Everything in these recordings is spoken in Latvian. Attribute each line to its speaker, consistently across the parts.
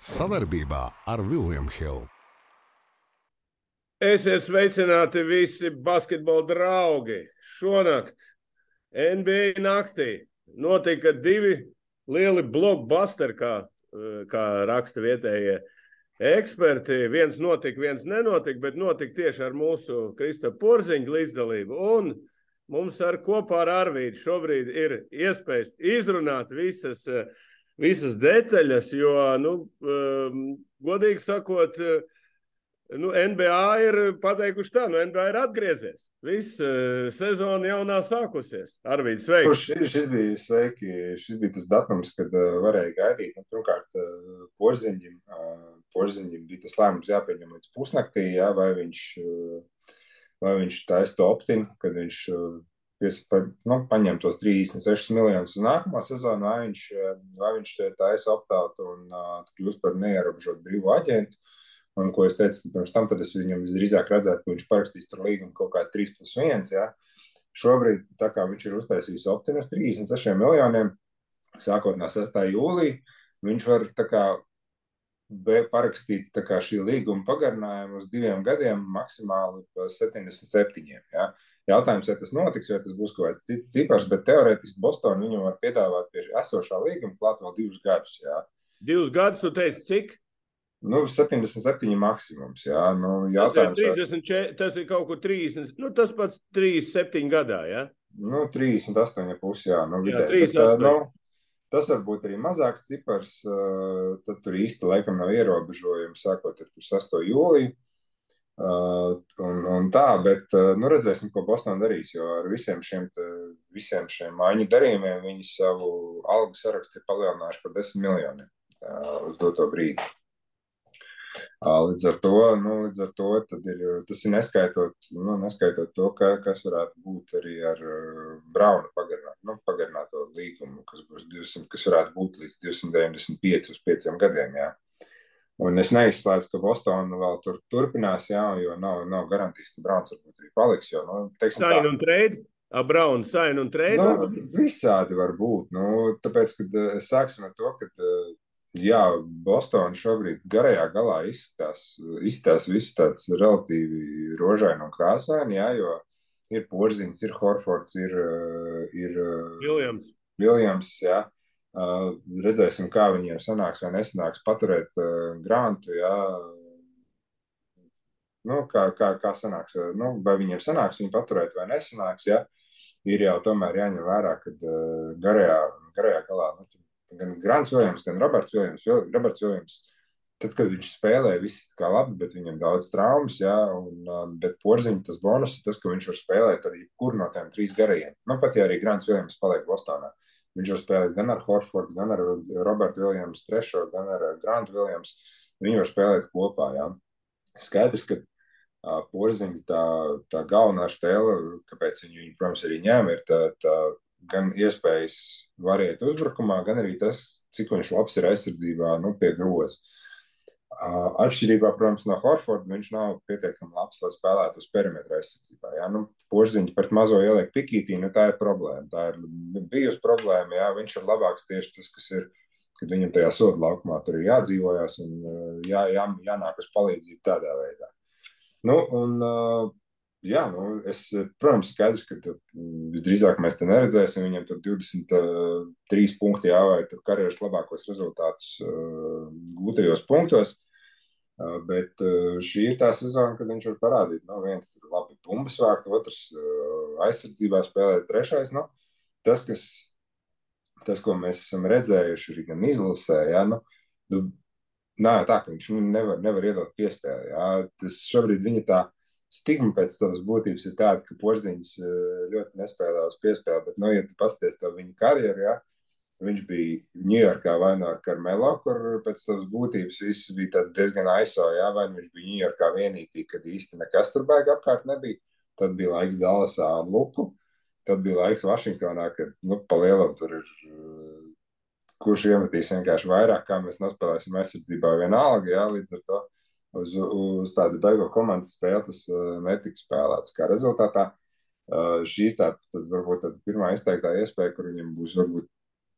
Speaker 1: Savarbībā ar Vilniņu Hildu.
Speaker 2: Esiet sveicināti visi basketbola draugi. Šonakt NBA naktī notika divi lieli blockbusteri, kā, kā raksta vietējie eksperti. Viens notika, viens nenotika, bet notika tieši ar mūsu Krista Porziņa līdzdalību. Un mums ar kopā ar Arvīdu šobrīd ir iespējas izrunāt visas, visas detaļas, jo, nu, godīgi sakot, nu, NBA ir pateikuši tā, nu, NBA ir atgriezies. Viss uh, sezona jau nav sākusies. Arvīds, sveiks!
Speaker 3: Šis, šis bija sveiki. Šis bija tas datums, kad uh, varēja gaidīt. Nu, pirmkārt, porziņģim, porziņģim bija tas lēmums jāpieņem līdz pusnaktī, jā, vai viņš, vai viņš taisa optinu, kad viņš uh, pies, pa, nu, paņem tos 36 miljonus uz nākamā sezonu, vai viņš, vai viņš taisa optātu un uh, kļūst par neierobežotu brīvu aģentu. Un, ko es teicu pirms tam, tad es viņam visdrīzāk redzētu, ka viņš parakstīs tur līgumu kaut kā 3 plus 1. Ja? Šobrīd, tā kā viņš ir uztaisījis optimus 36 miljoniem, sākot no 6. jūlijā, viņš var kā, parakstīt kā, šī līguma pagarinājumu uz diviem gadiem, maksimāli 77. Ja? Jautājums, vai tas notiks, vai tas būs kaut kāds cits cipars, bet teorētiski Bostonā viņam var piedāvāt pie esošā līguma klāt vēl divus gadus. Ja?
Speaker 2: Divus gadus, tu teici, cik?
Speaker 3: Nu, 77 maksimums. Jā, nu,
Speaker 2: tas, ir 34, tas ir kaut kur 30, nu, tas pats 37 gadā. Ja?
Speaker 3: Nu, 38 pusi, jā, nu, jā 38. Bet, nu, tas var būt arī mazāks cipars. Tad tur īsti laikam nav ierobežojumi, sākot ar 6. jūliju. Uh, un, un tā, bet uh, nu, redzēsim, ko Bostonā darīs. Jo ar visiem šiem, visiem šiem maiņu darījumiem viņi savu algu sarakstu ir palielinājuši par 10 miljoniem uh, uz doto brīdi. Līdz ar to, nu, līdz ar to ir, tas ir neskaitot, nu, neskaitot to, ka, kas varētu būt arī ar Brauna pagarināt, nu, pagarināto līgumu, kas, būs 200, kas varētu būt līdz 295 uz 5 gadiem. Jā. Un es neizslēdzu, ka Bostonā vēl tur turpinās, jā, jo nav, nav garantijas, ka Brauns varbūt arī paliks. Jo, nu, teiksim,
Speaker 2: Sain un trade? Brauna, Sain un trade?
Speaker 3: Nu, visādi var būt. Nu, tāpēc, kad sāksim ar to, ka Jā, Bostonā šobrīd garajā galā izskatās, izskatās viss tāds relatīvi rožaini un krāsaini, jā, jo ir Porziņš, ir Horfords, ir, ir
Speaker 2: Viljams.
Speaker 3: Viljams jā. Uh, redzēsim, kā viņiem sanāks vai nesanāks paturēt uh, grantu, jā. Nu, kā, kā, kā sanāks, nu, vai viņiem sanāks viņu paturēt vai nesanāks, jā. Ir jau tomēr jāņem vērā, ka uh, garajā, garajā galā, nu, gan Grants Viljams, gan Roberts Viljams. Roberts Viljams tad, kad viņš spēlē, viss kā labi, bet viņam daudz traumas, jā, un, bet porziņš tas bonus ir tas, ka viņš var spēlēt arī kur no tiem trīs garajiem. Nu, pat ja arī Grants Viljams paliek Bostonā. Viņš var spēlēt gan ar Horfordu, gan ar Robertu Viljams trešo, gan ar Grantu Viljams. Viņi var spēlēt kopā, jā. Skaidrs, ka uh, porziņa tā, tā galvenā stēla, kāpēc viņi, viņi, protams, arī ņēma, ir tā, tā gan iespējas variēt uzbrukumā, gan arī tas, cik viņš labs ir aizsardzībā, nu, pie groza. Atšķirībā, protams, no Horforda, viņš nav pietiekami labs, lai spēlētu uz perimetra aizsardzībā. Jā, nu, Pošziņš pret mazo ieliek pikītī, nu, tā ir problēma. Tā ir bijusi problēma, jā, viņš ir labāks tieši tas, kas ir, kad viņam tajā soda laukumā tur ir jādzīvojas un jā, jā, jānāk uz palīdzību tādā veidā. Nu, un Jā, nu, es, protams, skaidrs, ka visdrīzāk mēs te neredzēsim viņam tur 23 punkti, jā, vai karjeras labākos rezultātus gūtajos punktos. Bet šī ir tā sezona, kad viņš var parādīt, nu, viens tur labi bumbas vākt, otrs aizsardzībā spēlēt, trešais, nu, tas, kas, tas, ko mēs esam redzējuši arī gan izlasē, jā, nu, nu, nā, tā, ka viņš nu, nevar, nevar iedot piespēli, jā, tas šobrīd viņa tā, stigma pēc savas būtības ir tāda, ka Porziņš ļoti nespēlē uz piespēli. Bet, nu, ja tu pasties to viņa karjeru, ja, viņš bija Ņujorkā vai no ar Karmelo, kur pēc savas būtības viss bija diezgan aiso, ja, vai viņš bija Ņujorkā vienīgi, kad īsti nekas tur baigi apkārt nebija. Tad bija laiks Dallasā un Luku. Tad bija laiks Vašingtonā, kad, nu, pa lielam tur ir eh, kurš iemetīs vienkārši vairāk, kā mēs nospēlēsim aizsardzībā vienalga, jā, līdz ar to uz, uz tādu beigu komandas spēli tas uh, netika spēlēts. Kā rezultātā uh, šī tā tad varbūt tāda pirmā izteiktā iespēja, kur viņam būs varbūt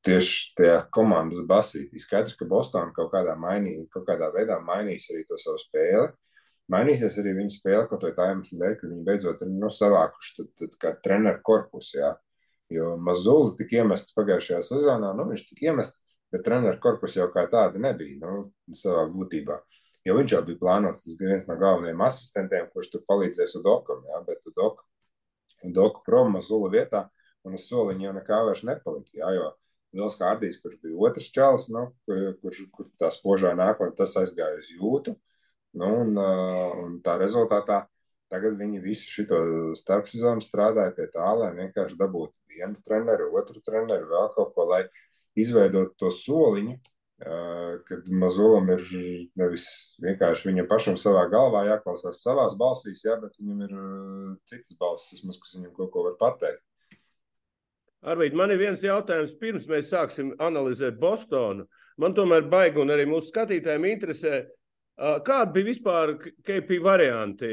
Speaker 3: tieši tajā komandas basītī. Skaidrs, ka Bostonā kaut kādā, mainī, kaut kādā veidā mainīs arī to savu spēli. Mainīsies arī viņa spēle, kaut vai tā iemesla dēļ, ka viņi beidzot ir nu, savākuši tad, tad, kā treneru korpusu. Jā. Jo Mazuli tika iemests pagājušajā sezonā, nu, viņš tika iemests, bet treneru korpusu jau kā tāda nebija nu, savā būtībā. Jo viņš jau bija plānots, tas bija viens no galvenajiem asistentiem, kurš tur palīdzēs Udokam, jā, bet Udoku, Udoku prom Mazula vietā, un uz soliņa jau nekā vairs nepalika. Jā, jo Vils Kārdīs, kurš bija otrs čalis, nu, kurš kur tā spožā nākotnē, tas aizgāja uz jūtu. Nu, un, un tā rezultātā tagad viņi visu šo starpsezonu strādāja pie tā, lai vienkārši dabūtu vienu treneru, otru treneru, vēl kaut ko, lai izveidotu to soliņu, kad Mazulam ir nevis vienkārši viņam pašam savā galvā jāklausās savās balsīs, jā, bet viņam ir citas balsis, vismaz, kas viņam kaut ko var pateikt.
Speaker 2: Arvīt, man ir viens jautājums, pirms mēs sāksim analizēt Bostonu. Man tomēr baigi un arī mūsu skatītājiem interesē, kādi bija vispār KP varianti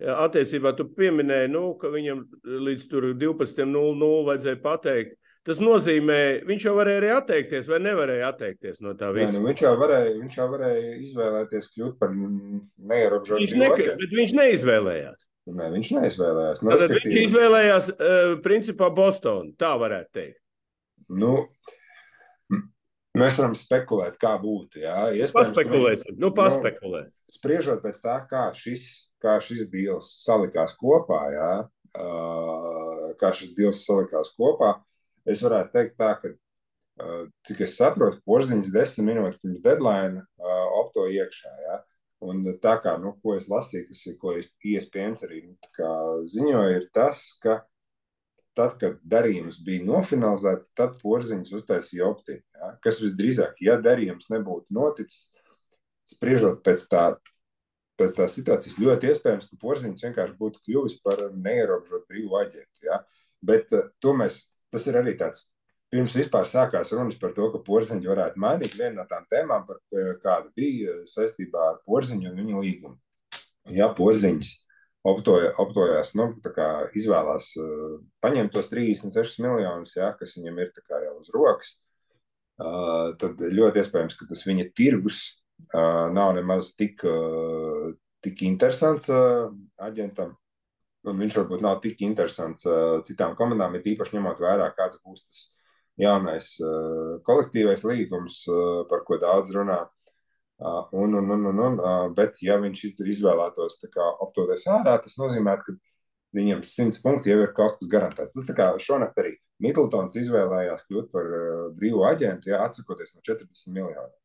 Speaker 2: attiecībā. Tu pieminēji, nu, ka viņam līdz 12.00 vajadzēja pateikt. Tas nozīmē, viņš jau varēja arī atteikties, vai nevarēja atteikties no tā visa.
Speaker 3: Jā, nu, viņš, jau varēja, viņš jau varēja izvēlēties kļūt par neierobežotu.
Speaker 2: Viņš, ne, viņš neizvēlējās.
Speaker 3: Nē, viņš neizvēlējās.
Speaker 2: Nu, Tad viņš izvēlējās, uh, principā, Bostonu. Tā varētu teikt.
Speaker 3: Nu, mēs varam spekulēt, kā būtu. Jā.
Speaker 2: Iespējams, paspekulēsim. Mēs, nu, paspekulē.
Speaker 3: Nu, spriežot pēc tā, kā šis, kā šis deals salikās kopā, jā, uh, kā šis deals salikās kopā, es varētu teikt tā, ka, uh, cik es saprotu, porziņš desmit minūtes pirms deadline opto iekšā. Jā. Un tā kā, nu, ko es lasīju, kas ir, ko ESPN arī nu, ziņoja, ir tas, ka tad, kad darījums bija nofinalizēts, tad porziņš uztaisīja optiku. Ja? Kas visdrīzāk, ja darījums nebūtu noticis, spriežot pēc tā, pēc tā situācijas, ļoti iespējams, ka porziņš vienkārši būtu kļuvis par neierobežotu brīvu aģentu. Ja? Bet uh, to mēs, tas ir arī tāds pirms vispār sākās runas par to, ka porziņš varētu mainīt vienu no tām tēmām, par kāda bija saistībā ar porziņu un viņa līgumu. Ja porziņš optoja, optojās, nu, izvēlās uh, paņemt tos 36 miljonus, ja, kas viņam ir jau uz rokas, uh, tad ļoti iespējams, ka tas viņa tirgus uh, nav nemaz tik, uh, tik interesants uh, aģentam. Un viņš varbūt nav tik interesants uh, citām komandām, ir īpaši ņemot vērā, kāds būs tas jaunais uh, kolektīvais līgums, uh, par ko daudz runā. Uh, un, un, un, un, un, uh, bet, ja viņš izvēlētos aptoties ārā, tas nozīmē, ka viņam 100 punkti jau ir kaut kas garantēts. Tas kā šonakt arī Middletons izvēlējās kļūt par uh, brīvu aģentu, ja atsakoties no 40 miljoniem.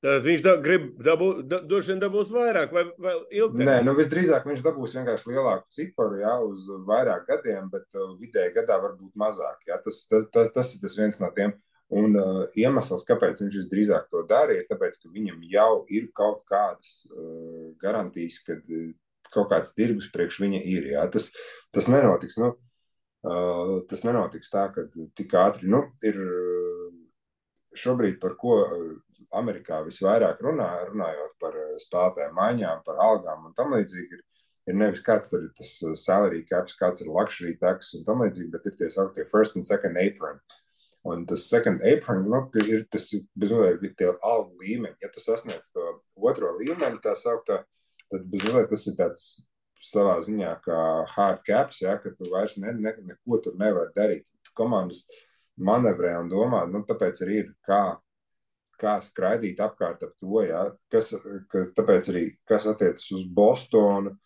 Speaker 2: Tad viņš da, grib dabūt, da, droši vien dabūs vairāk vai, vai ilgāk.
Speaker 3: Nē, nu visdrīzāk viņš dabūs vienkārši lielāku ciparu, jā, uz vairāk gadiem, bet uh, vidēji gadā varbūt mazāk. Jā. Tas, tas, tas, tas ir tas viens no tiem. Un uh, iemesls, kāpēc viņš visdrīzāk to dara, ir tas, ka viņam jau ir kaut kādas uh, garantijas, ka uh, kaut kāds tirgus priekš viņa ir. Jā. Tas, tas nenotiks. Nu, uh, tas nenotiks tā, ka tik ātri nu, ir. Uh, šobrīd par ko Amerikā visvairāk runā, runājot par eh, spēlētāju maiņām, par algām un tam līdzīgi, ir, ir nevis kāds tur ir tas eh, salary caps, kāds ir luxury tax un tam līdzīgi, bet ir tie sauktie first and second apron. Un tas second apron, nu, ir tas bezmazliet tie algu līmeņi. Ja tu sasniedz to otro līmeni, tā sauktā, tad bezmazliet tas ir tāds savā ziņā kā hard caps, ja, ka tu vairs ne, ne, neko tur nevar darīt. Komandas manevrē un domā, nu, tāpēc arī ir kā kā skraidīt apkārt ap to. Ja? Kas, ka, tāpēc arī, kas attiecas uz Bostonu,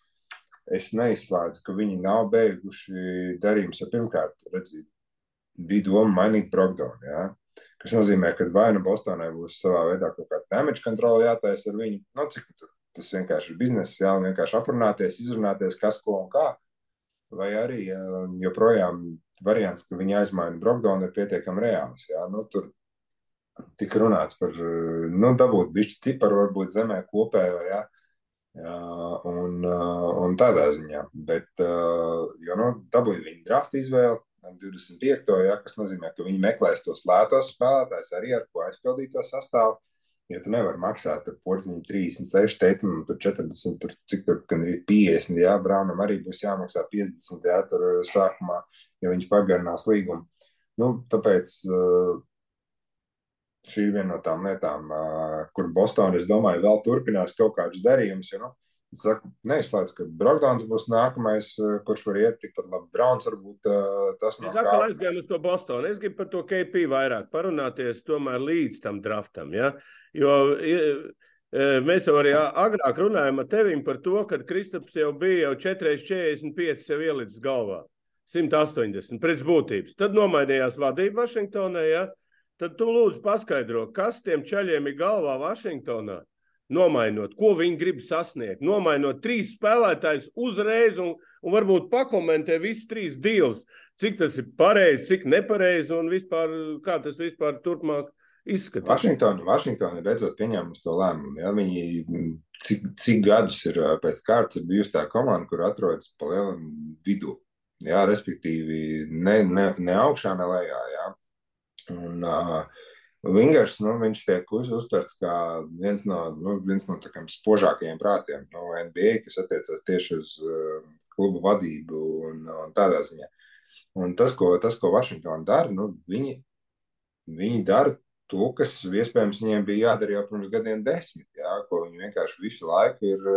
Speaker 3: es neizslēdzu, ka viņi nav beiguši darījumus. Ja pirmkārt, redzīt, bija doma mainīt Brogdonu. Ja? Kas nozīmē, ka vai nu Bostonai būs savā veidā kaut kāds damage control jātaisa ar viņu, nu, cik tur tas vienkārši ir biznesa, jā, vienkārši aprunāties, izrunāties, kas ko un kā. Vai arī joprojām variants, ka viņi aizmaina Brogdonu, ir pietiekami reāls. Jā, nu, tur tika runāts par, nu, dabūt bišķi ciparu varbūt zemē kopējo, ja, jā, un, un tādā ziņā, bet, jo, nu, dabūja viņa draft izvēli 25. Ja, kas nozīmē, ka viņi meklēs tos lētos spēlētājs arī ar ko aizpildīt to sastāvu, jo tu nevari maksāt ar porziņu 36, teitam, tur 40, tur cik tur, gan ir 50, jā, Braunam arī būs jāmaksā 50, jā, tur sākumā, ja viņš pagarinās līgumu. Nu, tāpēc uh, šī ir viena no tām lietām, kur Bostonā, es domāju, vēl turpinās kaut kādus darījumus. Ja, nu, es saku, neizslēdz, ka Brokdāns būs nākamais, kurš var iet tikpat labi. Brauns varbūt tas
Speaker 2: nav. Es atkal aizgāju uz to Bostonu. Es gribu par to KP vairāk parunāties tomēr līdz tam draftam. Ja? Jo mēs jau arī agrāk runājām ar tevim par to, ka Kristaps jau bija jau 4,45 sev ielicis galvā. 180 pēc būtības. Tad nomainījās vadība Vašingtonā. Ja? Tad tu lūdzu paskaidro, kas tiem ceļiem ir galvā Vašingtonā. Nomainot, ko viņi grib sasniegt. Nomainot trīs spēlētājus uzreiz un, un varbūt pakomentē visas trīs dīles. Cik tas ir pareizi, cik nepareizi un vispār, kā tas vispār turpmāk izskatās.
Speaker 3: Vašingtona, Vašingtona beidzot pieņēmusi to lēmumu. Ja? Viņi, cik, cik gadus ir pēc kārtas ir bijusi tā komanda, kur atrodas pa lielam vidu. Jā, respektīvi, ne, ne, ne augšā, ne lejā. Jā. Un, uh, Vingers, nu, viņš tiek uz, uztverts kā viens no, nu, viens no tādiem spožākajiem prātiem no NBA, kas attiecas tieši uz uh, klubu vadību un, un tādā ziņā. Un tas, ko, tas, ko Vašingtona dara, nu, viņi, viņi dara to, kas iespējams viņiem bija jādara jau pirms gadiem desmit, jā, ko viņi vienkārši visu laiku ir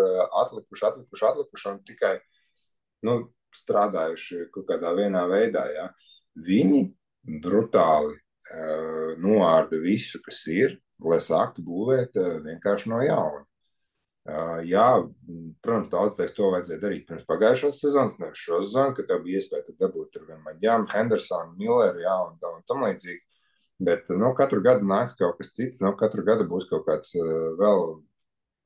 Speaker 3: atlikuši, atlikuši, atlikuši un tikai nu, strādājuši kaut kādā vienā veidā. Jā. Viņi brutāli noārda visu, kas ir, lai sāktu būvēt eh, vienkārši no jauna. Eh, jā, protams, daudz teiks, to vajadzēja darīt pirms pagājušās sezonas, nevis šo sezonu, kad tev bija iespēja dabūt tur vienmēr Jānu, Hendersonu, Milleru, jā, un, un tam līdzīgi. Bet nu, katru gadu nāks kaut kas cits, nu, katru gadu būs kaut kāds vēl,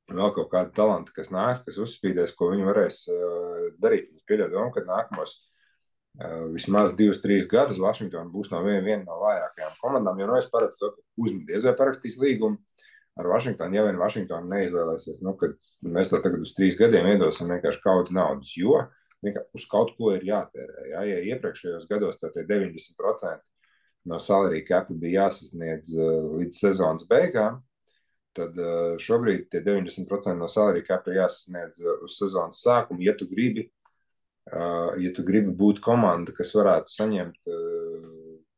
Speaker 3: vēl kaut kāda talanta, kas nāks, kas uzspīdēs, ko viņi varēs darīt. Es pieļauju domu, ka nākamos vismaz divus, trīs gadus Vašingtona būs no viena, viena no vājākajām komandām. Jo nu, es paredzu to, ka uzmeties vai parakstīs līgumu ar Vašingtonu, ja vien Vašingtona neizvēlēsies, nu, kad mēs to tagad uz trīs gadiem iedosim vienkārši kaudzes naudas, jo uz kaut ko ir jātērē. Ja, ja iepriekšējos gados tā 90% no salārija kapa bija jāsasniedz līdz sezonas beigām, tad šobrīd tie 90% no salārija kapa ir jāsasniedz uz sezonas sākumu, ja tu gribi ja tu gribi būt komanda, kas varētu saņemt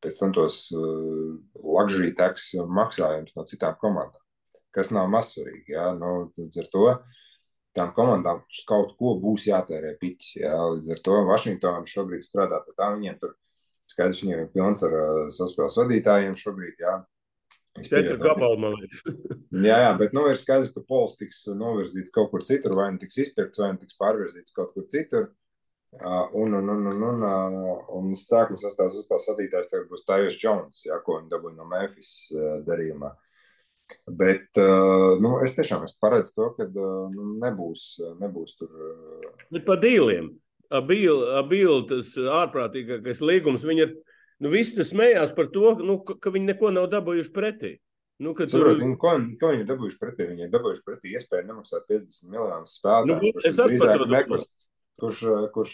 Speaker 3: pēc tam tos luxury tax maksājumus no citām komandām, kas nav mazsvarīgi. Ja? Nu, līdz ar to tām komandām kaut ko būs jātērē piķis. Ja? Līdz ar to Vašingtona šobrīd strādā pie tā, viņiem tur skaidrs, viņiem ir pilns ar saspēles vadītājiem šobrīd. Ja?
Speaker 2: Četri gabali, man liekas.
Speaker 3: jā, jā, bet nu, ir skaidrs, ka pols tiks novirzīts kaut kur citur, vai nu tiks izpirkts, vai nu tiks pārvirzīts kaut kur citur. Uh, Un, un, un, un, un, un sākuma sastāvs uzspēles vadītājs tagad būs Tājos Jones, ja, ko viņi dabūja no Memphis darījumā. Bet nu, es tiešām es paredzu to, ka nu, nebūs, nebūs tur.
Speaker 2: Bet par dīliem. Abīli tas ārprātīgākais līgums. Viņi ir, nu, visi tas smējās par to, nu, ka, viņi neko nav dabūjuši pretī.
Speaker 3: Nu, tur... Saprot, ko, ko viņi dabūjuši pretī? Viņi dabūjuši pretī iespēju nemaksāt 50 miljonus spēlētājiem. Nu, es nekust, kurš, kurš,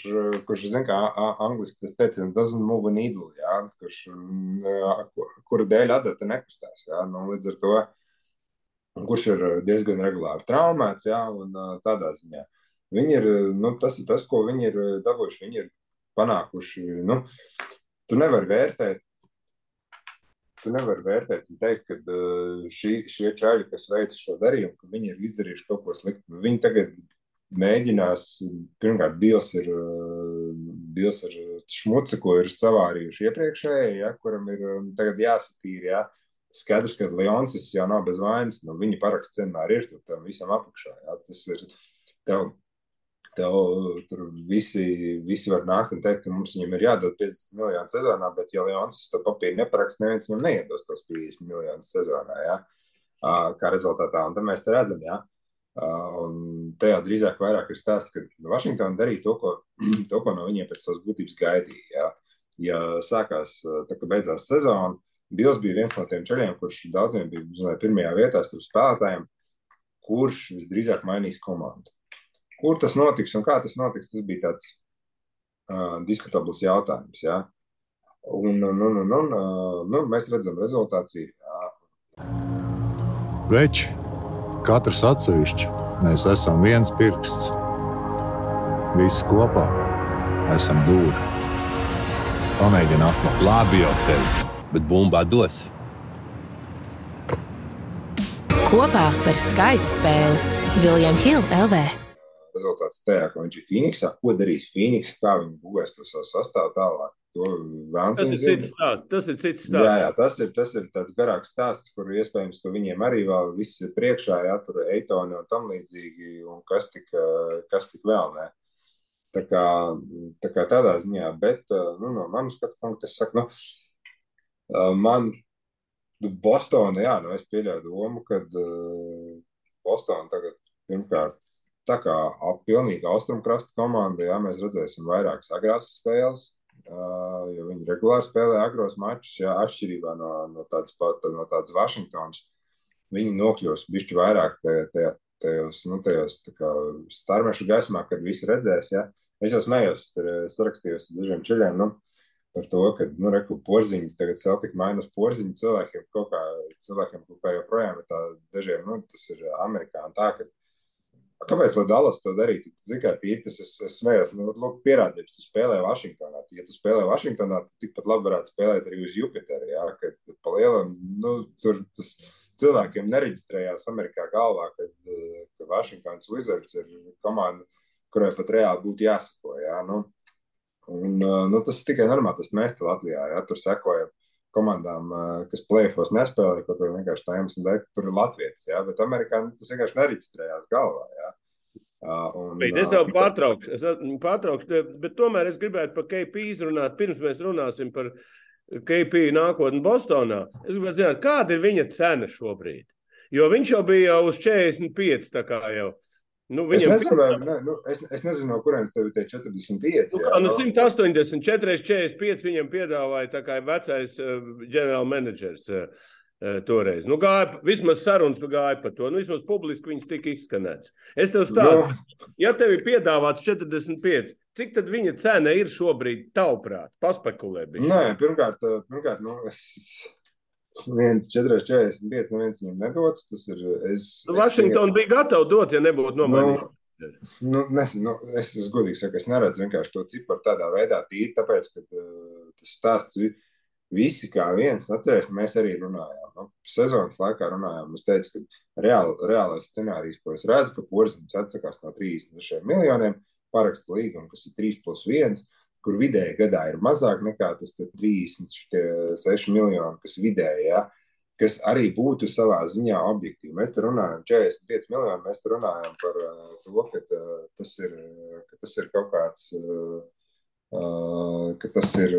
Speaker 3: kurš zina, kā angliski tas teiciens, doesn't move a needle, jā, kurš, kura dēļ adata nekustās, jā, nu, līdz ar to, kurš ir diezgan regulāri traumēts, jā, un tādā ziņā. Viņi ir, nu, tas ir tas, ko viņi ir dabūjuši, viņi ir panākuši, nu, tu nevari vērtēt, tu nevari vērtēt un teikt, ka šī, šie čaļi, kas veic šo darījumu, ka viņi ir izdarījuši kaut ko sliktu. Viņi tagad mēģinās, pirmkārt, Bils ir, Bils ir šmuci, ko ir savārījuši iepriekšēji, ja, kuram ir um, tagad jāsatīra. Ja. Skaidrs, ka Leonsis jau nav bez vainas, nu, viņa paraksts vienmēr ir tur tam visam apakšā. Ja. Tas ir tev, tev tur visi, visi var nākt un teikt, ka mums viņam ir jādod 50 miljonu sezonā, bet ja Leonsis to papīru neparakst, neviens viņam neiedos tos 50 miljonus sezonā. Ja. Kā rezultātā, un tad mēs te redzam, ja, Un tajā drīzāk ir stāsts, ka Vašingtona darīja to, ko, to, ko no viņiem pēc savas būtības gaidīja. Ja, ja sākās, tā kā beidzās sezona, Bils bija viens no tiem ceļiem, kurš daudziem bija zināja, pirmajā vietā starp spēlētājiem, kurš visdrīzāk mainīs komandu. Kur tas notiks un kā tas notiks, tas bija tāds uh, diskutabls jautājums. Ja. Un, un, un, un, un uh, nu, mēs redzam rezultātu.
Speaker 4: Veči, Katrs atsevišķi mēs esam viens pirksts. Visi kopā esam dūri. Pamēģini atklāt.
Speaker 5: Labi, jau teicu, bet bumbā dos. Kopā par skaistu spēli Viljams Hilde LV.
Speaker 3: Rezultāts tajā, ka viņš ir Phoenixā. Ko darīs Phoenix, kā viņi būvēs to savu sastāvu tālāk.
Speaker 2: Tas ir cits stāsts. Tas ir cits stāsts.
Speaker 3: Jā, jā tas, ir, tas ir tāds garāks stāsts, kur iespējams, ka viņiem arī vēl viss ir priekšā, jā, tur Eitoni un tam līdzīgi, un kas tik, kas tik vēl ne. Tā kā, tā kā tādā ziņā, bet nu, no manas skatu punkta es saku, nu, man Bostonā, jā, nu es pieļauju domu, ka Bostonā tagad pirmkārt tā kā ap pilnīgi austrumkrasta komanda, jā, mēs redzēsim vairākas agrās spēles, jo viņi regulāri spēlē agros mačus, jā, atšķirībā no, no tādas pat, no tādas Vašingtonas. Viņi nokļūs bišķi vairāk tajā, tajos, nu, tajos starmešu gaismā, kad visi redzēs, jā. Es jau smējos, sarakstījos ar dažiem čeļiem, nu, par to, ka, nu, reku porziņi, tagad Celtic mainas porziņu cilvēkiem kaut kā, cilvēkiem kaut kā joprojām ir tā, dažiem, nu, tas ir Amerikā un tā, ka Kāpēc, lai Dallas to darītu? Zini, kā tīri tas es, es smējos, nu, lūk, pierādījums, tu spēlē Vašingtonā. Ja tu spēlē Vašingtonā, tad tikpat labi varētu spēlēt arī uz Jupiteru, jā, kad pa lielam, nu, tur tas cilvēkiem nereģistrējās Amerikā galvā, kad, ka Vašingtons Wizards ir komanda, kurai pat reāli būtu jāsako, jā, nu, un, nu, tas tikai normāli, tas mēs te Latvijā, jā, tur sekojam komandām, kas plēfos nespēlē, kaut vai vienkārši tā iemesla dēļ, tur ir Latvijas, jā, bet Amerikā nu, tas vienkārši nereģistrējās galvā, jā.
Speaker 2: Un, bet es tev pārtraukšu, es pārtraukšu, bet tomēr es gribētu par KP izrunāt, pirms mēs runāsim par KP nākotni Bostonā. Es gribētu zināt, kāda ir viņa cena šobrīd? Jo viņš jau bija uz 45, tā kā jau.
Speaker 3: Nu, es, nezinu, ne, nu, es, es nezinu, no kurienes tev ir tie 45.
Speaker 2: Nu, kā, nu, 180, 45 viņam piedāvāja vecais ģenerālmenedžers. Uh, uh, Toreiz. Nu, gāja, vismaz sarunas gāja par to. Nu, vismaz publiski viņas tika izskanēts. Es tev stāstu, no. ja tev ir piedāvāts 45, cik tad viņa cena ir šobrīd tavuprāt? Paspekulē. Bišķi.
Speaker 3: Nē, pirmkārt, pirmkārt nu, es, viens 4,45. Neviens viņam nedod. Tas ir. Es,
Speaker 2: nu, Vašingtona bija gatava dot, ja nebūtu nomainīta.
Speaker 3: Nu, nu, nezinu, nu, es, es godīgi saku, es neredzu vienkārši to ciparu tādā veidā, tīri tāpēc, ka uh, tas stāsts visi kā viens, atceries, mēs arī runājām. Nu, sezonas laikā runājām. Es teicu, ka reāli, reālais scenārijs, ko es redzu, ka Porziņš atsakās no 36 miljoniem, paraksta līgumu, kas ir 3 plus 1 kur vidēji gadā ir mazāk nekā tas 36 miljoni, kas vidēji, ja, kas arī būtu savā ziņā objektīvi. Mēs te runājam 45 miljoni, mēs te runājam par uh, to, ka, uh, tas ir, ka tas ir kaut kāds, uh, ka tas ir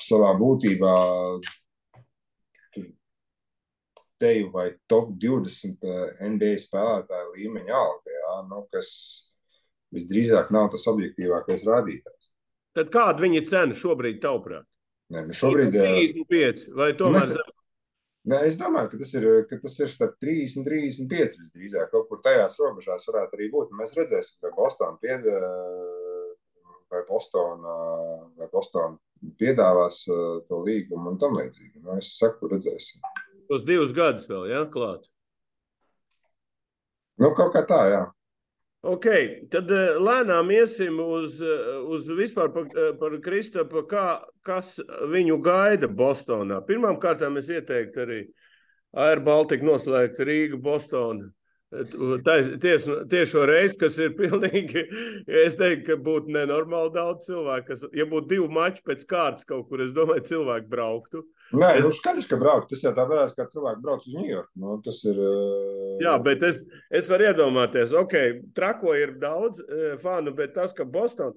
Speaker 3: savā būtībā teju vai top 20 NBA spēlētāju līmeņa alga, ja, nu, kas visdrīzāk nav tas objektīvākais rādītājs.
Speaker 2: Tad kāda viņa cena šobrīd, tavuprāt?
Speaker 3: Nē, nu šobrīd
Speaker 2: ir 35 vai tomēr
Speaker 3: zem? Nē, es domāju, ka tas ir, ka tas ir starp 30 un 35 visdrīzāk. Kaut kur tajās robežās varētu arī būt. Mēs redzēsim, vai Bostonā pied, vai Bostonā, vai Bostonā piedāvās to līgumu un tam līdzīgi. Nu, es saku, redzēsim.
Speaker 2: Tos divus gadus vēl, jā, ja, klāt?
Speaker 3: Nu, kaut kā tā, jā.
Speaker 2: Ok, tad uh, lēnām iesim uz, uh, uz vispār par, uh, par Kristofu, kā, kas viņu gaida Bostonā. Pirmkārt, es ieteiktu arī Air Baltica noslēgt Rīgu, Bostonu. Ties, tiešo reizi, kas ir pilnīgi, es teiktu, ka būtu nenormāli daudz cilvēku. Kas, ja būtu divi mači pēc kārtas kaut kur, es domāju, cilvēki brauktu.
Speaker 3: Nē, es... nu skaidrs, ka braukt. Tas jau tā varētu, kā cilvēki brauc uz Ņujorku. Nu, tas ir.
Speaker 2: Jā, bet es, es varu iedomāties, ok, trako ir daudz fanu, bet tas, ka Bostonā.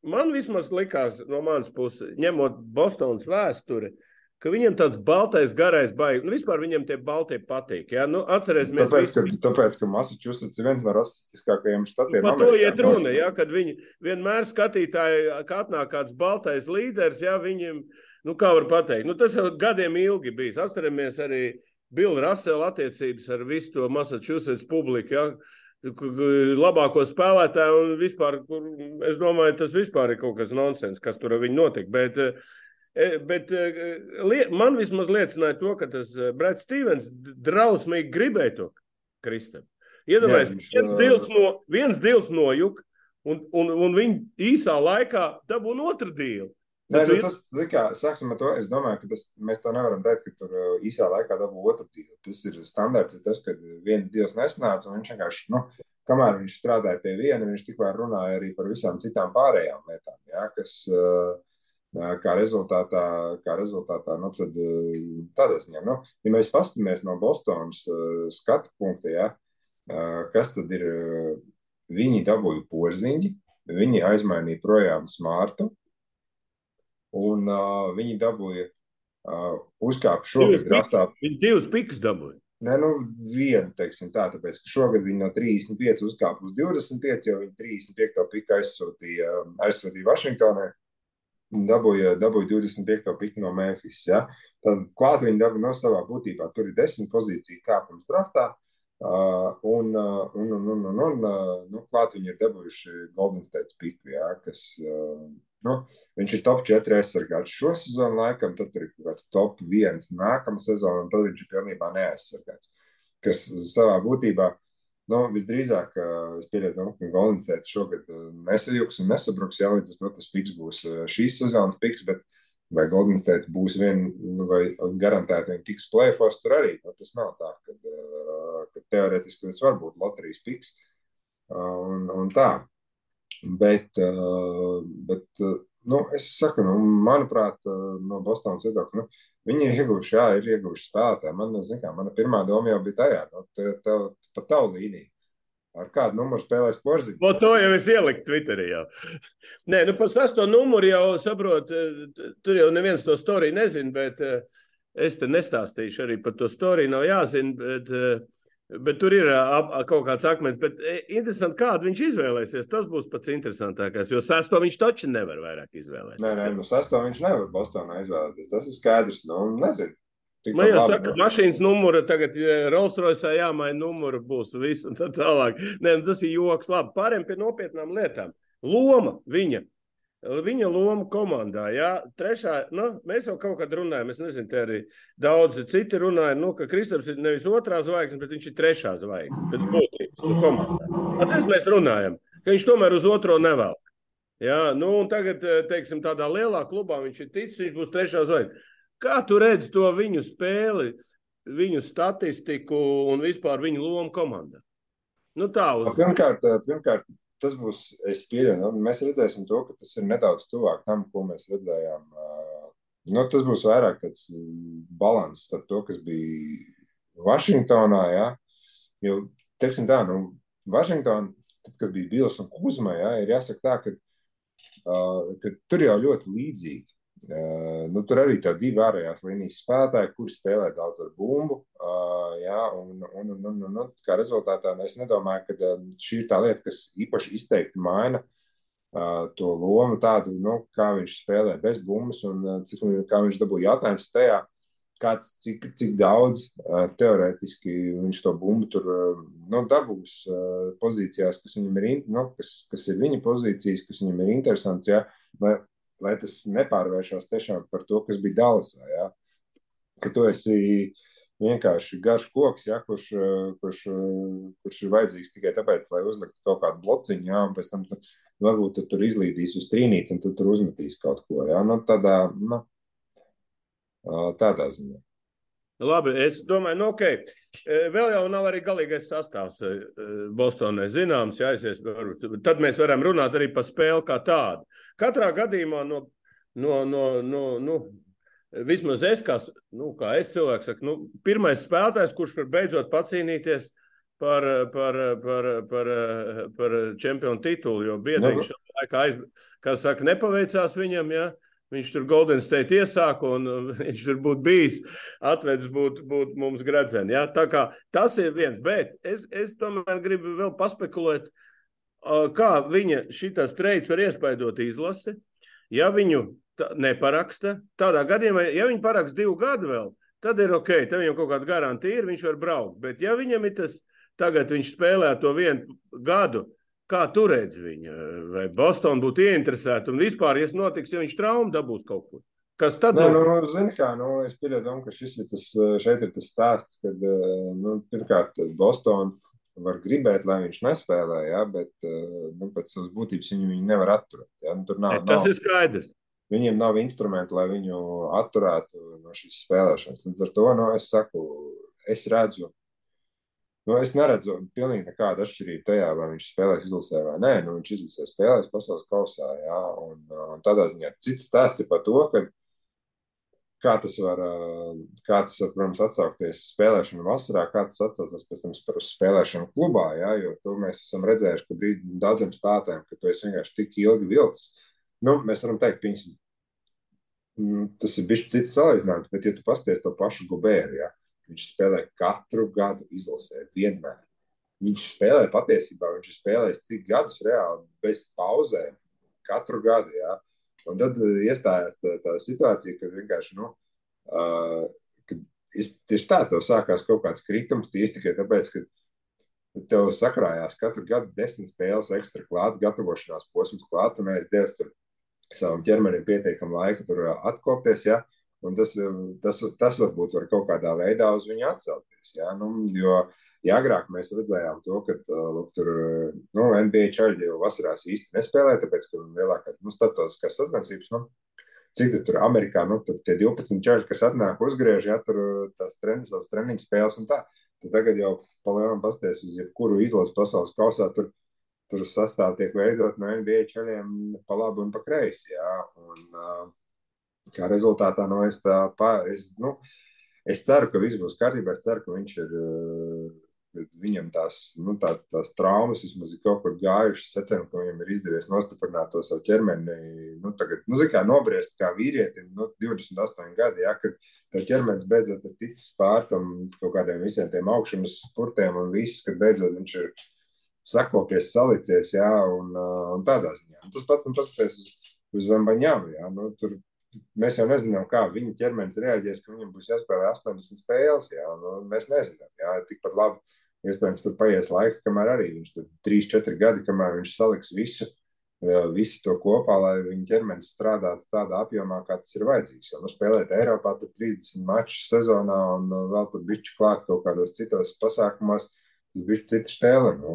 Speaker 2: Man vismaz likās no manas puses, ņemot Bostonas vēsturi, uh, ka viņam tāds baltais, garais baigs. Nu, vispār viņam tie balti patīk. Ja? Nu, atcerēsimies,
Speaker 3: tāpēc, ka, tāpēc, ka Massachusetts ir viens no rasistiskākajiem štatiem.
Speaker 2: Par to iet runa, ja? kad viņi vienmēr skatītāji, kad atnāk kāds baltais līderis, ja viņiem, nu, kā var pateikt, nu, tas jau gadiem ilgi bijis. Atceramies arī Billu Raselu attiecības ar visu to Massachusetts publiku. Ja? labāko spēlētāju, un vispār, es domāju, tas vispār ir kaut kas nonsens, kas tur ar viņu notika. Bet E, bet e, man vismaz liecināja to, ka tas e, Brits Stevens drausmīgi gribēja to Kristam. Iedomājieties, viens dils, no, viens dils nojuk, un, un, un viņi īsā laikā dabūna otru dīlu.
Speaker 3: Nē, nu, tas, kā, sāksim ar to. Es domāju, ka tas, mēs to nevaram teikt, ka tur īsā laikā dabū otru divu. Tas ir standarts, ir tas, ka viens dievs nesnāca, un viņš vienkārši, nu, kamēr viņš strādāja pie viena, viņš tikmēr runāja arī par visām citām pārējām lietām, ja, kas uh, kā rezultātā, kā rezultātā nu, tad, tādā ziņā, nu, ja mēs paskatāmies no Bostonas skatu punkta, ja, kas tad ir, viņi dabūja porziņģi, viņi aizmainīja projām smārtu, un uh, viņi dabūja uh, uzkāpt šogad draftā.
Speaker 2: Viņi divus pikus dabūja.
Speaker 3: Nē, nu, vienu, teiksim tā, tāpēc, ka šogad viņi no 35 uzkāpa uz 25, jo viņi 35. piku aizsūtīja, aizsūtīja Vašingtonai. Dabūja, dabūja 25. piku no Memphis. Ja? Tad klāt viņi dabūja no savā būtībā. Tur ir desmit pozīciju kāpums draftā. Uh, un, uh, un, un, un, un, un uh, nu, klāt viņi ir dabūjuši Golden State piku, ja? kas uh, Nu, viņš ir top 4 aizsargāts šo sezonu, laikam, tad ir kaut kāds top 1 nākamā sezona, un tad viņš ir pilnībā neaizsargāts. Kas savā būtībā, nu, visdrīzāk, es pieļauju, nu, ka Golden State šogad nesajūgs un nesabruks, jā, līdz ar to tas piks būs šīs sezonas piks, bet vai Golden State būs vien, nu, vai garantēti viņi tiks plēfos, tur arī, nu, tas nav tā, ka, ka teoretiski tas var būt loterijas piks un, un tā. Bet, bet nu, es saku, nu, manuprāt, no Bostonas viedokļa, nu, viņi ir ieguvuši, jā, ir ieguvuši spēlētāju. Man, kā, mana pirmā doma jau bija tajā, nu, te, te, pa tavu līniju. Ar kādu numuru spēlēs porziņš?
Speaker 2: No to jau es ieliku Twitterī. Jau. Nē, nu par sesto numuru jau saprotu, tur jau neviens to storiju nezina, bet es te nestāstīšu arī par to storiju. Nav jāzina, bet Bet tur ir ap, kaut kāds akmens. Bet interesanti, kādu viņš izvēlēsies. Tas būs pats interesantākais. Jo sesto viņš taču nevar vairāk izvēlēties.
Speaker 3: Nē, nē, nu sesto viņš nevar Bostonā izvēlēties. Tas ir skaidrs. Nu, nezinu.
Speaker 2: Man jau saka, ka mašīnas numura tagad Rolls Royce jāmaina numuru būs viss un tā tālāk. Nē, nu, tas ir joks. Labi, pārējiem pie nopietnām lietām. Loma viņa Viņa loma komandā, jā, trešā, nu, mēs jau kaut kad runājam, es nezinu, te arī daudzi citi runāja, nu, ka Kristaps ir nevis otrā zvaigzne, bet viņš ir trešā zvaigzne, pēc būtības, nu, komandā. Atceries, mēs runājam, ka viņš tomēr uz otro nevelk. Jā, nu, un tagad, teiksim, tādā lielā klubā viņš ir ticis, viņš būs trešā zvaigzne. Kā tu redzi to viņu spēli, viņu statistiku un vispār viņu lomu komandā? Nu, tā uz...
Speaker 3: Pirmkārt, pirmkārt, tas būs, es pieņemu, nu, mēs redzēsim to, ka tas ir nedaudz tuvāk tam, ko mēs redzējām. Nu, tas būs vairāk tāds balans starp to, kas bija Vašingtonā, ja? jo, teiksim tā, nu, Vašingtonā, kad bija Bils un Kuzma, ja, ir jāsaka tā, ka, uh, ka tur jau ļoti līdzīgi. Uh, nu, tur arī ir divi ārējās līnijas spēlētāji, kuriem spēlē daudz ar bumbu. Uh, jā, un, un, un, un, un, kā rezultātā es nedomāju, ka uh, šī ir tā lieta, kas īpaši izteikti maina uh, to lomu, tādu, nu, kā viņš spēlē bez bumbas un cik, kā viņš dabūja jautājums tajā. Kāds, cik, cik daudz uh, teorētiski viņš to bumbu tur uh, nu, dabūs uh, pozīcijās, kas ir, nu, kas, kas ir viņa pozīcijas, kas viņam ir interesants. Ja? Lai, lai tas nepārvēršas tiešām par to, kas bija Dallasā. Ja? Ka tu esi vienkārši garš koks, ja? kurš, kurš, kurš ir vajadzīgs tikai tāpēc, lai uzliktu kaut kādu blociņu, ja? un pēc tam tu, varbūt tu tur izlīdīs uz trīnīti, un tu tur uzmetīs kaut ko. Ja? Nu, tādā, nu, tādā ziņā.
Speaker 2: Labi, es domāju, nu, ok. Vēl jau nav arī galīgais sastāvs Bostonai zināms, ja aizies. Tad mēs varam runāt arī par spēli kā tādu. Katrā gadījumā no, no, no, no, no vismaz es, kā, nu, kā es cilvēks, saku, nu, pirmais spēlētājs, kurš var beidzot pacīnīties par, par, par, par, par čempionu titulu, jo biedriņš nu. laikā, aiz, kā saka, nepaveicās viņam, ja, Viņš tur Golden State iesāka, un viņš tur būtu bijis, atvedis būt, būt mums gradzeni. Ja? Tā kā tas ir viens, bet es, es tomēr gribu vēl paspekulēt, kā viņa šitas treids var iespaidot izlasi. Ja viņu tā, neparaksta, tādā gadījumā, ja viņi paraksta divu gadu vēl, tad ir ok, tad viņam kaut kāda garantija ir, viņš var braukt. Bet ja viņam ir tas, tagad viņš spēlē to vienu gadu, Kā tu redzi viņu? Vai Bostonā būtu ieinteresēta? Un vispār, ja tas notiks, ja viņš traumu dabūs kaut ko? Kas tad
Speaker 3: būs? Nu, nu, zini, kā, nu, es pieļauju, ka šis ir tas, šeit ir tas stāsts, kad nu, pirmkārt Bostonā var gribēt, lai viņš nespēlē, ja, bet nu, pēc savas būtības viņu, viņu nevar atturēt. Ja. Nu,
Speaker 2: nav, tas nav, ir skaidrs.
Speaker 3: viņiem nav instrumenti, lai viņu atturētu no šīs spēlēšanas. Līdz ar to nu, es saku, es redzu. Nu, es neredzu pilnīgi nekādu atšķirību tajā, vai viņš spēlēs izlasē vai nē. Nu, viņš izlasē spēlēs pasaules kausā. Jā, un, un tādā ziņā cits stāsts ir par to, ka kā tas var, kā tas var, protams, atsaukties spēlēšanu vasarā, kā tas atsaucas pēc tam uz spēlēšanu klubā, jā, jo to mēs esam redzējuši, ka brīdi daudziem spēlētājiem, ka tu esi vienkārši tik ilgi vilcis, nu, mēs varam teikt, viņas, mm, tas ir bijis cits salīdzinājums, bet ja tu pasties to pašu Gubēru, jā, viņš spēlē katru gadu izlasē, vienmēr. Viņš spēlē patiesībā, viņš ir spēlējis cik gadus reāli bez pauzēm, katru gadu, jā, Un tad uh, iestājās tā, tā situācija, kad vienkārši, nu, uh, kad tieši tā, tev sākās kaut kāds kritums tieši tikai tāpēc, ka tev sakrājās katru gadu desmit spēles ekstra klāt, gatavošanās posms klāt, un es devu savam ķermenim pietiekam laika tur atkopties, ja, un tas, tas, tas varbūt var kaut kādā veidā uz viņu atcelties, ja, nu, jo, uh, Ja agrāk mēs redzējām to, ka lūk, tur nu, NBA čaļi jau vasarās īsti nespēlē, tāpēc, ka lielākā nu, starptautiskās sacensības, nu, cik tur Amerikā, nu, tur tie 12 čaļi, kas atnāk, uzgriež, ja tur tās treniņas, savas treniņas spēles un tā. Tad tagad jau palielam pasties uz jebkuru izlases pasaules kausā, tur, tur sastāv tiek veidot no NBA čaļiem pa labi un pa kreisi, jā. Un, kā rezultātā, nu, es tā, pa, es, nu, es ceru, ka viss būs kārtībā, es ceru, ka viņš ir viņam tās, nu, tā, tās traumas vismaz ir kaut kur gājušas. Es ceru, ka viņam ir izdevies nostiprināt to savu ķermeni. Nu, tagad, nu, kā nobriest kā vīrietim, nu, 28 gadi, ja, kad tev ķermenis beidzot ir ticis pār tam kaut kādiem visiem tiem augšanas spurtiem un viss, kad beidzot viņš ir sakopies, salicies, jā, un, un tādā ziņā. Un tas pats un paskaties uz, uz Vembaņām, jā, nu, tur mēs jau nezinām, kā viņa ķermenis reaģēs, ka viņam būs jāspēlē 80 spēles. Jā, nu, mēs nezinām, jā, tikpat labi Iespējams, tur paies laiks, kamēr arī viņš tur 3, 4 gadi, kamēr viņš saliks visu, visu to kopā, lai viņa ķermenis strādātu tādā apjomā, kā tas ir vajadzīgs. Jo nu, spēlēt Eiropā tur 30 maču sezonā un vēl tur bišķi klāt kaut kādos citos pasākumos, tas bišķi cita stēle. Nu,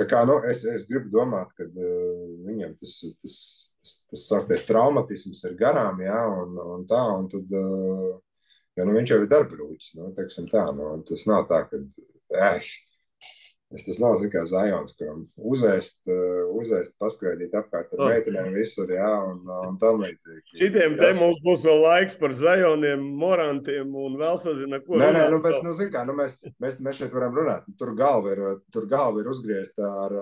Speaker 3: tā kā, nu, es, es gribu domāt, ka uh, viņam tas, tas, tas, sakties, traumatisms ir garām, jā, un, un tā, un tad Jo nu, viņš jau ir darbrūķis. Nu, tā, nu, tas nav tā, ka eh, Es tas nav kā zajons, kuram uzēst, uh, uzēst paskaidīt apkārt ar oh. meitenēm visur, jā, un, un tam līdzīgi.
Speaker 2: Šitiem te mums būs vēl laiks par zajoniem, morantiem un vēl sazina, ko.
Speaker 3: Nē, nē, nu, bet, nu, zin kā, nu, mēs, mēs, mēs šeit varam runāt. Tur galva ir, tur galva ir uzgriezta ar,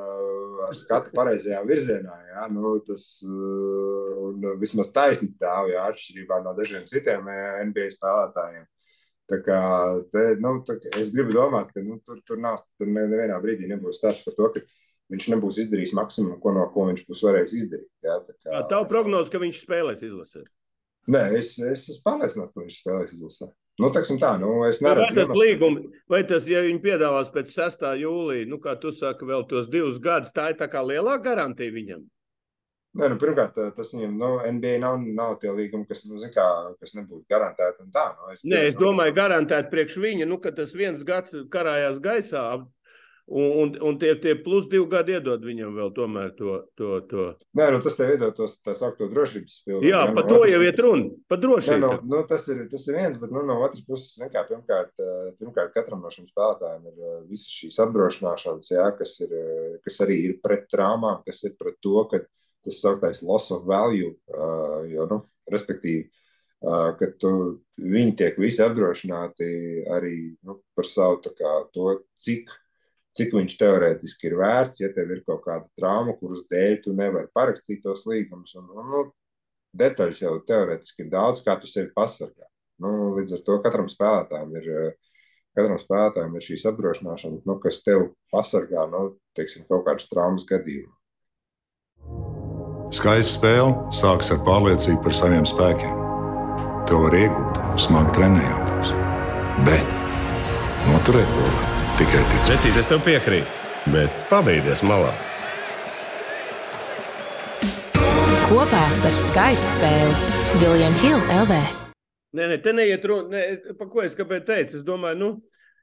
Speaker 3: ar skatu pareizajā virzienā, jā, nu, tas, un vismaz taisnīgs stāv, jā, atšķirībā no dažiem citiem NBA spēlētājiem. Tā kā, te, nu, tā, es gribu domāt, ka nu, tur, tur, nav, tur nevienā brīdī nebūs stāsts par to, ka viņš nebūs izdarījis maksimumu, ko, no ko viņš būs varējis izdarīt. Jā, tā kā,
Speaker 2: tā prognoze, ka viņš spēlēs izlasē?
Speaker 3: Nē, es, es esmu pārliecināts, ka viņš spēlēs izlasē. Nu, tā, nu, es neredzu.
Speaker 2: Vai tas līgums, vai tas, ja viņi piedāvās pēc 6. jūlija, nu, kā tu saki, vēl tos divus gadus, tā ir tā kā lielāka garantija viņam?
Speaker 3: Nē, nu, pirmkārt, tas viņam nu, NBA nav, nav tie līgumi, kas, nu, kā, kas nebūtu garantēti. Tā, nu,
Speaker 2: es, Nē, es domāju, garantēti priekš viņa, nu, ka tas viens gads karājās gaisā. Un, un, un tie, tie plus divi gadi iedod viņam vēl tomēr to. to, to.
Speaker 3: Nē, nu, tas tev iedod tos, tā saucamo drošības pilnu.
Speaker 2: Jā, par to jau iet runa. Par drošību. Nē,
Speaker 3: nu, nu, tas, ir, tas ir viens, bet nu, no otras puses, kā, pirmkārt, pirmkārt, katram no šiem spēlētājiem ir visas šīs apdrošināšanas, jā, kas, ir, kas arī ir pret traumām, kas ir pret to, ka tas sauktais loss of value, jo, nu, respektīvi, ka tu, viņi tiek visi apdrošināti arī nu, par savu kā, to, cik, cik viņš teorētiski ir vērts, ja tev ir kaut kāda trauma, kuras dēļ tu nevari parakstīt tos līgumus. Un, un, nu, detaļas jau teorētiski ir daudz, kā tu sevi pasargā. Nu, līdz ar to katram spēlētājam ir, katram spēlētājam ir šīs apdrošināšanas, nu, kas tev pasargā nu, teiksim, kaut kādas traumas gadījumā.
Speaker 4: Skaista spēle sākas ar pārliecību par saviem spēkiem. To var iegūt, smagi trenējoties. Bet noturēt var tikai ticēt.
Speaker 2: Vecīt, es tev piekrītu, bet pabeigties malā.
Speaker 5: Kopā par skaistu spēli Viljams Hilde LV.
Speaker 2: Nē, nē, te neiet runa. Par ko es teicu? Es domāju, nu,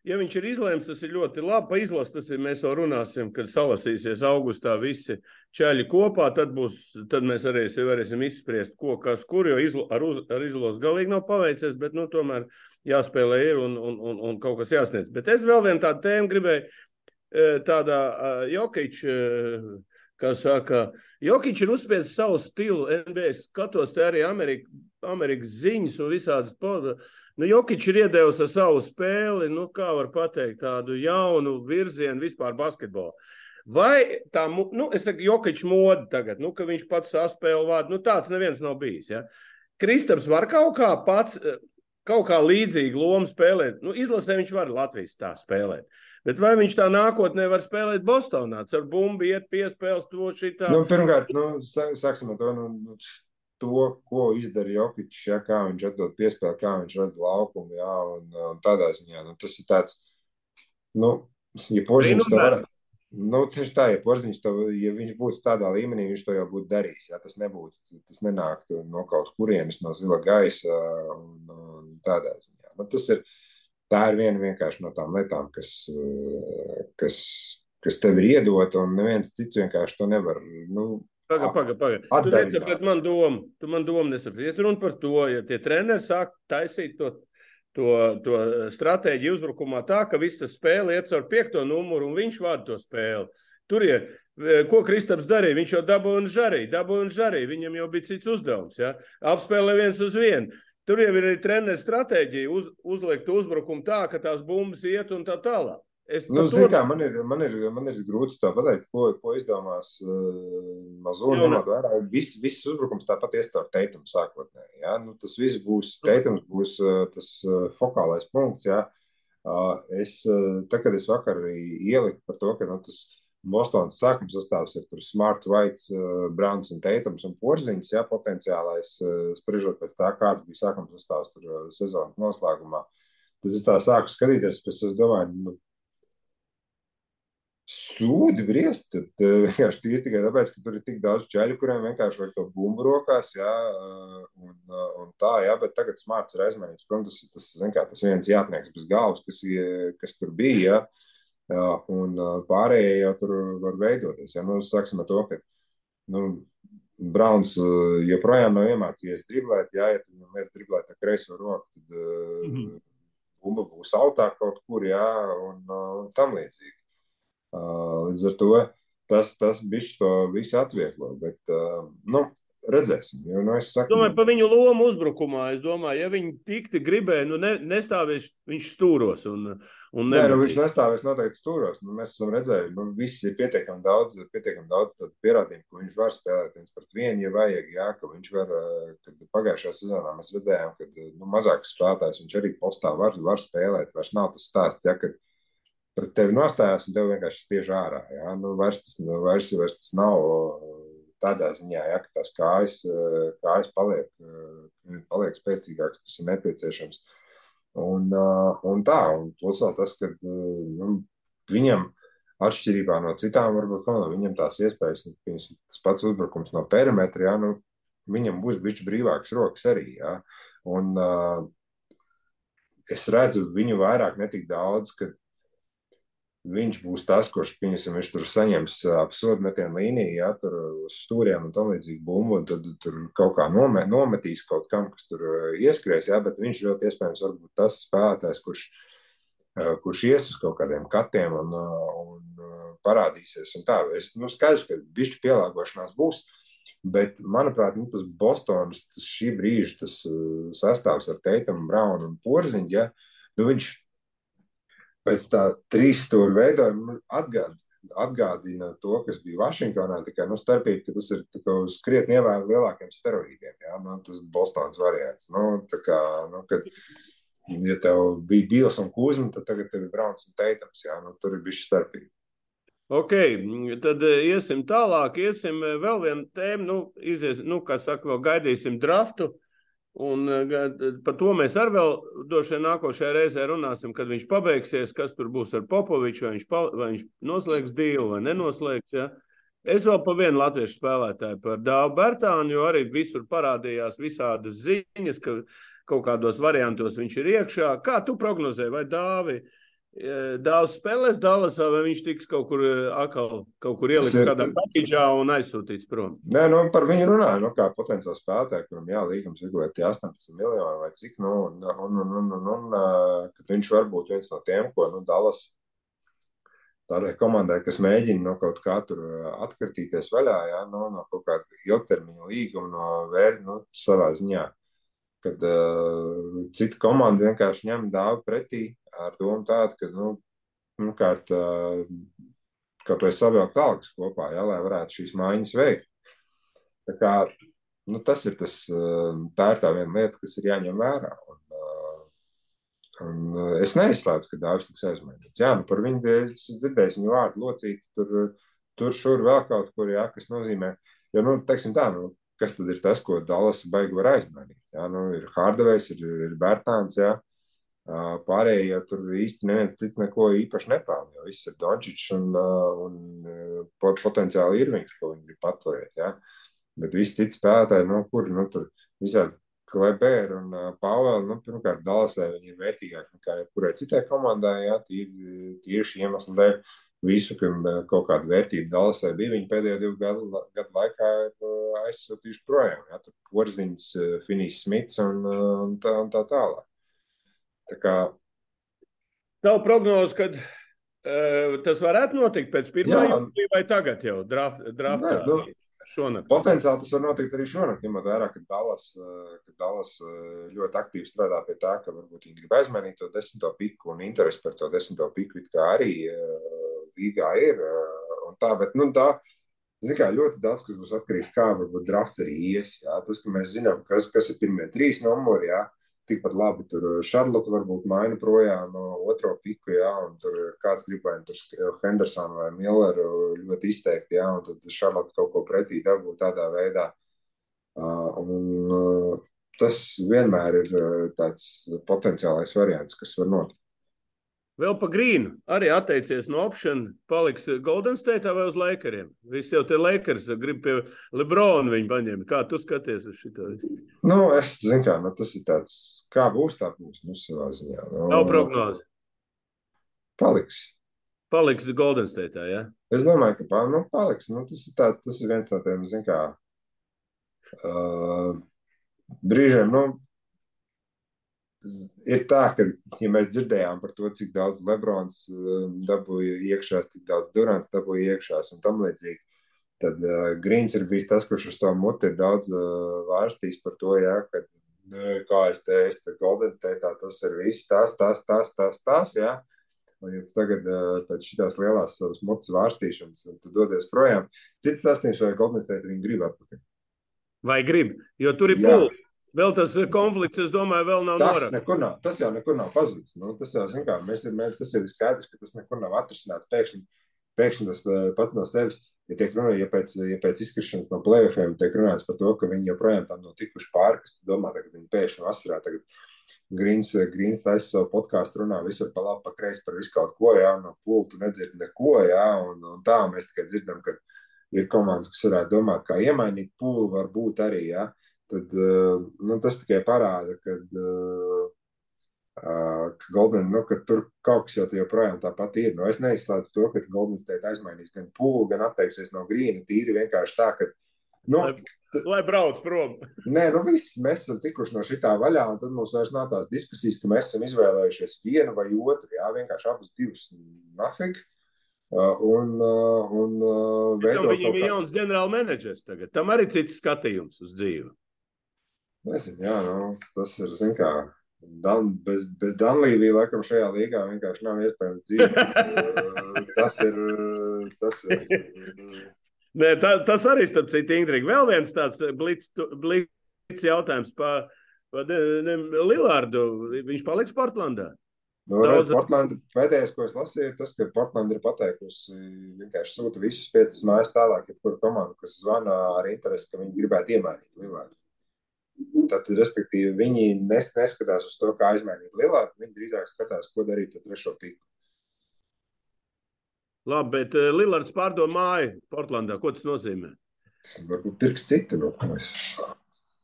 Speaker 2: ja viņš ir izlēms, tas ir ļoti labi. Pa izlasu tas ir, mēs vēl runāsim, kad salasīsies augustā visi čaļi kopā, tad, būs, tad mēs arī varēsim izspriest, ko, kas, kur, jo izlo, ar, uz, ar izlos galīgi nav paveicies, bet, nu, tomēr jāspēlē ir un, un, un, un kaut kas jāsniedz. Bet es vēl vienu tādu tēmu gribēju, tādā Jokiča, kā saka, Jokičs ir uzspiedis savu stilu NBA, skatos te arī Amerika, Amerikas ziņas un visādas Nu, Jokic ir iedevis ar savu spēli, nu, kā var pateikt, tādu jaunu virzienu vispār basketbolā. Vai tā, nu, es saku, Jokic moda tagad, nu, ka viņš pats saspēle vārdu, nu, tāds neviens nav bijis. Ja? Kristaps var kaut kā pats, kaut kā līdzīgu lomu spēlēt. Nu, izlasē viņš var Latvijas tā spēlēt. Bet vai viņš tā nākotnē var spēlēt Bostonā? Ar bumbu iet piespēles to šitā.
Speaker 3: Nu, pirmkārt, nu, sāksim ar to. Nu, to, ko izdarīja Jokic, ja, kā viņš atdod piespēli, kā viņš redz laukumu. Ja, un, un tādā ziņā nu, tas ir tāds, nu, ja Porziņš to varētu. Nu, tieši tā, ja Porziņš to, ja viņš būtu tādā līmenī, viņš to jau būtu darījis. Ja, tas nebūtu, tas nenāktu no kaut kurienes, no zila gaisa un, un tādā ziņā. Nu, tas ir, tā ir viena vienkārši no tām lietām, kas, kas, kas tev ir iedota, un neviens cits vienkārši to nevar. Nu,
Speaker 2: Pagaid, pagaid, pagaid. Tu nesaprati man domu. Tu man domu nesaprati. Ja runa par to, ja tie treneri sāk taisīt to, to, to stratēģiju uzbrukumā tā, ka viss tas spēle iet caur piekto numuru un viņš vada to spēli. Tur ir, ko Kristaps darīja? Viņš jau dabūja un žarīja, dabūja un žarīja. Viņam jau bija cits uzdevums. Ja? Apspēlē viens uz vienu. Tur jau ir arī treneru stratēģija uz, uzlikt uzbrukumu tā, ka tās bumbas iet un tā tālāk.
Speaker 3: Es nu, zinu, kā, man, ir, man, ir, man ir grūti pateikt, ko, ko izdomās uh, mazo ņemot vērā. Viss, viss uzbrukums tāpat ies caur teikumu sākotnēji. Ja? Nu, tas viss būs teikums, būs uh, tas uh, fokālais punkts. Ja? Uh, es, uh, tā, kad es vakar ieliku par to, ka nu, tas Bostonas sākuma sastāvs ir Smart, White, uh, Browns un Teitums un Porziņš, ja potenciālais, uh, spriežot pēc tā, kāds bija sākuma sastāvs tur uh, sezonas noslēgumā. Tad es tā sāku skatīties, pēc es domāju, nu, sūdi briest. Tad uh, vienkārši tīri tikai tāpēc, ka tur ir tik daudz ceļu, kuriem vienkārši vajag to bumbu rokās. Jā, uh, un, uh, un tā, jā, bet tagad smarts ir aizmanīts. Protams, tas, tas, zin, kā, tas viens jātnieks bez galvas, kas, kas tur bija. Jā, jā, un pārējie jau tur var veidoties. Jā, nu, sāksim ar to, ka. Nu, Browns joprojām nav iemācījies driblēt. Jā, ja tu liec driblēt ar kreiso roku, tad mm -hmm. bumba būs autā kaut kur, jā, un uh, tam līdzīgi. Līdz ar to tas, tas bišķi to visu atvieglo. Bet, nu, redzēsim. Jo, nu, es saku,
Speaker 2: domāju, par viņu lomu uzbrukumā. Es domāju, ja viņi tikti gribēja, nu, ne, nestāvēs viņš stūros. Un, un
Speaker 3: Nē, nu, viņš nestāvēs noteikti stūros. Nu, mēs esam redzējuši, nu, viss ir pietiekami daudz, pietiekami daudz pierādījumu, ka viņš var spēlēt viens pret vienu, ja vajag. Jā, ka viņš var, kad pagājušajā sezonā mēs redzējām, ka nu, mazāks spēlētājs viņš arī postā var, var spēlēt. Vairs nav tas stāsts, ja, kad pret tevi nostājās un tev vienkārši spiež ārā. Ja? Nu, vairs, tas, nu, vairs, vairs tas nav tādā ziņā, ja, ka tās kājas, kājas paliek, paliek spēcīgākas, kas ir nepieciešams. Un, un tā, un plus vēl tas, ka nu, viņam atšķirībā no citām, varbūt komandām, viņam tās iespējas, nu, tas pats uzbrukums no perimetra, ja, nu, viņam būs bišķi brīvāks rokas arī. Ja. Un, uh, es redzu viņu vairāk, ne tik daudz, kad viņš būs tas, kurš, pieņasim, viņš tur saņems ap sodu metienu līniju, ja, tur uz stūriem un tam līdzīgi bumbu, un tad tur kaut kā nomet, nometīs kaut kam, kas tur ieskries, ja, bet viņš ļoti iespējams varbūt tas spēlētājs, kurš, kurš ies uz kaut kādiem katiem un, un parādīsies. Un tā, es, nu, skaidrs, ka bišķi pielāgošanās būs, bet, manuprāt, nu, tas Bostonas, tas šī brīža, tas sastāvs ar Teitamu, Braunu un Porziņu, ja, nu, viņš pēc tā trīs stūra veidojuma atgādina, atgādina to, kas bija Vašingtonā. Tikai nu, starpība, ka tas ir uz krietni ievēl lielākiem steroīdiem. Jā, nu, tas ir Bostonas variants. Nu, kā, nu, kad, ja tev bija Bils un Kūzma, tad tagad tev ir Brauns un Teitams. Jā, nu, tur ir bijusi starpība.
Speaker 2: Ok, tad iesim tālāk, iesim eh, vēl vienu tēmu, nu, izies, nu, kā saka, vēl gaidīsim draftu. Un eh, par to mēs arī vēl droši vien nākošajā reizē runāsim, kad viņš pabeigsies, kas tur būs ar Popoviču, vai viņš, pa, vai viņš noslēgs dīlu vai nenoslēgs. Ja? Es vēl par vienu latviešu spēlētāju, par Dāvu Bērtānu, jo arī visur parādījās visādas ziņas, ka kaut kādos variantos viņš ir iekšā. Kā tu prognozē, vai Dāvi eh, daudz spēlēs Dallasā, vai viņš tiks kaut kur eh, atkal, kaut kur ieliks
Speaker 3: Tas ir-
Speaker 2: kādā pakīģā un aizsūtīts prom.
Speaker 3: Nē, nu, par viņu runāju, nu, kā potenciāli spēlētāju, kuram jā, līgums ir gūti 18 miljoni vai cik, nu, un, un, un, un, un, un ā, ka viņš var būt viens no tiem, ko, nu, Dallas tādai komandai, kas mēģina no kaut kā tur atkritīties vaļā, jā, no, no kaut kāda ilgtermiņa līguma, no vēr, nu, savā ziņā, kad uh, cita komanda vienkārši ņem dāvu pretī ar domu tādu, ka, nu, nu kārt, uh, ka tu esi savilkt algas kopā, jā, lai varētu šīs mājiņas veikt. Tā kā, nu, tas ir tas, uh, tā ir tā viena lieta, kas ir jāņem vērā. Un, uh, un uh, es neizslēdzu, ka dārsts tiks aizmainīts. Jā, nu par viņu es dzirdēju viņu vārdu locīt, tur, tur, šur vēl kaut kur, jā, kas nozīmē, jo, nu, teiksim tā, nu, kas tad ir tas, ko Dallas baigi var aizmainīt? Jā, nu, ir Hardavejs, ir, ir Bērtāns, jā, Uh, Pārējie tur īsti neviens cits neko īpaši nepelna. Jo viss ir Dončičs un, un po- potenciāli ir viņš, ko viņi grib paturēt. Ja? Bet viss cits spēlētāji, no kuri nu, tur visādi Klebēra un Pāvēla, nu, pirmkārt, Dalasē viņi ir vērtīgāki nekā jebkurai citai komandai. Ja? Tīri, šī iemesla dēļ visu, kam kaut kāda vērtība Dalasē bija, viņi pēdējo divu gadu, gadu laikā ir aizsūtījuši projām. Ja? Tur Porziņš, Finijs Smits un, un, tā, un tā tālāk. Tā kā
Speaker 2: Tavu prognozi, kad uh, tas varētu notikt pēc pirmā jūnija vai tagad jau draft, draftā?
Speaker 3: Nē, nu,
Speaker 2: šonakt.
Speaker 3: Potenciāli tas var notikt arī šonakt, ņemot vērā, ka Dallas, eh, ka Dallas eh, ļoti aktīvi strādā pie tā, ka varbūt viņi grib aizmainīt to desmito piku un interesi par to desmito piku arī līgā ir. un Tā, bet, nu, tā, kā, ļoti daudz, kas būs atkarīgs, kā varbūt drafts arī ies. Jā. Tas, ka mēs zinām, kas, kas ir pirmie trīs numuri, jā, tikpat labi tur Šarlota varbūt maina projām no otro piku, jā, un tur kāds grib vai nu tur Hendersonu vai Milleru ļoti izteikti, jā, un tad Šarlota kaut ko pretī dabūt tādā veidā. Un tas vienmēr ir tāds potenciālais variants, kas var notikt.
Speaker 2: Vēl pa grīnu arī atteicies no opšana. Paliks Golden State vai uz Lakeriem? Visi jau te Lakers grib pie Lebrona viņu paņemt. Kā tu skaties uz šo?
Speaker 3: Nu, es zinu, kā nu, tas ir tāds, kā būs, tā būs. Nu, savā ziņā. Nu,
Speaker 2: Nav prognoze.
Speaker 3: Paliks.
Speaker 2: Paliks Golden State, ja?
Speaker 3: Es domāju, ka pa, nu, paliks. Nu, tas, ir tā, tas ir viens no tiem, zin kā, uh, brīžiem, nu, ir tā, ka, ja mēs dzirdējām par to, cik daudz Lebrons uh, dabūja iekšā, cik daudz Durants dabūja iekšā un tam līdzīgi, tad uh, Grīns ir bijis tas, kurš ar savu muti ir daudz uh, vārstījis par to, jā, ka, nē, kā es teicu, tad Golden State tas ir viss, tas, tas, tas, tas, tas, jā. Un ja tagad uh, pēc šīs lielās savas mutes vārstīšanas, un tu dodies projām, cits sasniegums vai Golden State viņi grib atpakaļ.
Speaker 2: Vai grib? Jo tur ir pūlis. Vēl tas eh, konflikts, es domāju, vēl nav
Speaker 3: nav, tas jau nekur nav pazudis. Nu, tas jau kā, mēs, mēs, tas ir skaidrs, ka tas nekur nav atrisināts. Pēkšņi, pēkšņi tas eh, pats no sevis, ja tiek runāts, ja pēc, ja pēc izkrišanas no playoffiem tiek runāts par to, ka viņi joprojām tam nav tikuši pāri, kas domā, ka viņi pēkšņi vasarā tagad Grīns, Grīns taisa savu podkāstu, runā visur pa labi, pa kreisi par visu kaut ko, jā, no pultu nedzird neko, jā, un, un tā mēs tikai dzirdam, ka ir komandas, kas varētu domāt, kā iemainīt pūli, varbūt arī, jā, tad uh, nu, tas tikai parāda, ka, uh, uh, ka Golden, nu, ka tur kaut kas jau joprojām tāpat ir. Nu, es neizslēdzu to, ka Golden State aizmainīs gan pūli, gan atteiksies no grīna, tīri vienkārši tā, ka, nu,
Speaker 2: Lai, lai brauc prom.
Speaker 3: Nē, nu viss, mēs esam tikuši no šitā vaļā, un tad mums vairs nav tās diskusijas, ka mēs esam izvēlējušies vienu vai otru. Jā, vienkārši abus divus nafig. Uh, un un veidot
Speaker 2: viņam ir jauns ģenerālmenedžers tagad. Tam arī cits skatījums uz dzīvi.
Speaker 3: Nezinu, jā, nu, tas ir, zin kā, Dan, bez, bez Danlīvija, laikam, šajā līgā vienkārši nav iespējams dzīvot. tas ir, tas ir,
Speaker 2: Nē, tā, tas arī, starp citu, Indrīgi, vēl viens tāds blīts blīts jautājums par pa, Lilārdu. Viņš paliks Portlandā.
Speaker 3: Nu,
Speaker 2: Daudz-
Speaker 3: redz, Portland, pēdējais, ko es lasīju, tas, ka Portland ir pateikusi, vienkārši sūta visus piecus mājas tālāk, jebkuru komandu, kas zvana ar interesi, ka viņi gribētu iemainīt Lilārdu. Tad, respektīvi, viņi nes, neskatās uz to, kā aizmainīt Lilārdu, viņi drīzāk skatās, ko darīt ar trešo piku.
Speaker 2: Labi, bet Lillards pārdod māju Portlandā. Ko tas nozīmē?
Speaker 3: Varbūt pirks citu no ko mēs.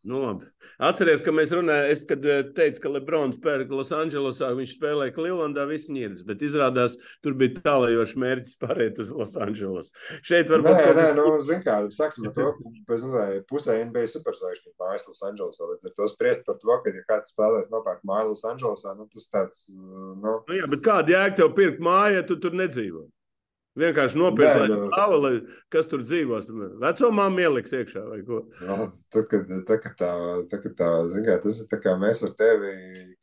Speaker 2: Nu, labi. Atcerieties, ka mēs runājām, es kad eh, teicu, ka Lebrons pērk Losandželosā, viņš spēlēja Clevelandā, viss ņirds, bet izrādās, tur bija tālajošs mērķis pārēt uz Losandželos. Šeit varbūt.
Speaker 3: Nē, nē, nu, zin kā, sāksim to, pēc tam pusē NBA superzvaigžņu mājas Losandželosā, līdz ar to spriest par to, ka, ja kāds spēlēs nopērk māju Losandželosā, nu, tas tāds, nu.
Speaker 2: Nu, jā, bet kāda jēga tev pirkt māju, ja tu tur nedzīvo? Vienkārši nopirkt,
Speaker 3: nu-
Speaker 2: stāvu, lai kas tur dzīvos. Vecumā ieliks iekšā vai ko.
Speaker 3: No, tā, kad, tā, kad tā, tā, kad tā, kā, tas ir tā kā mēs ar tevi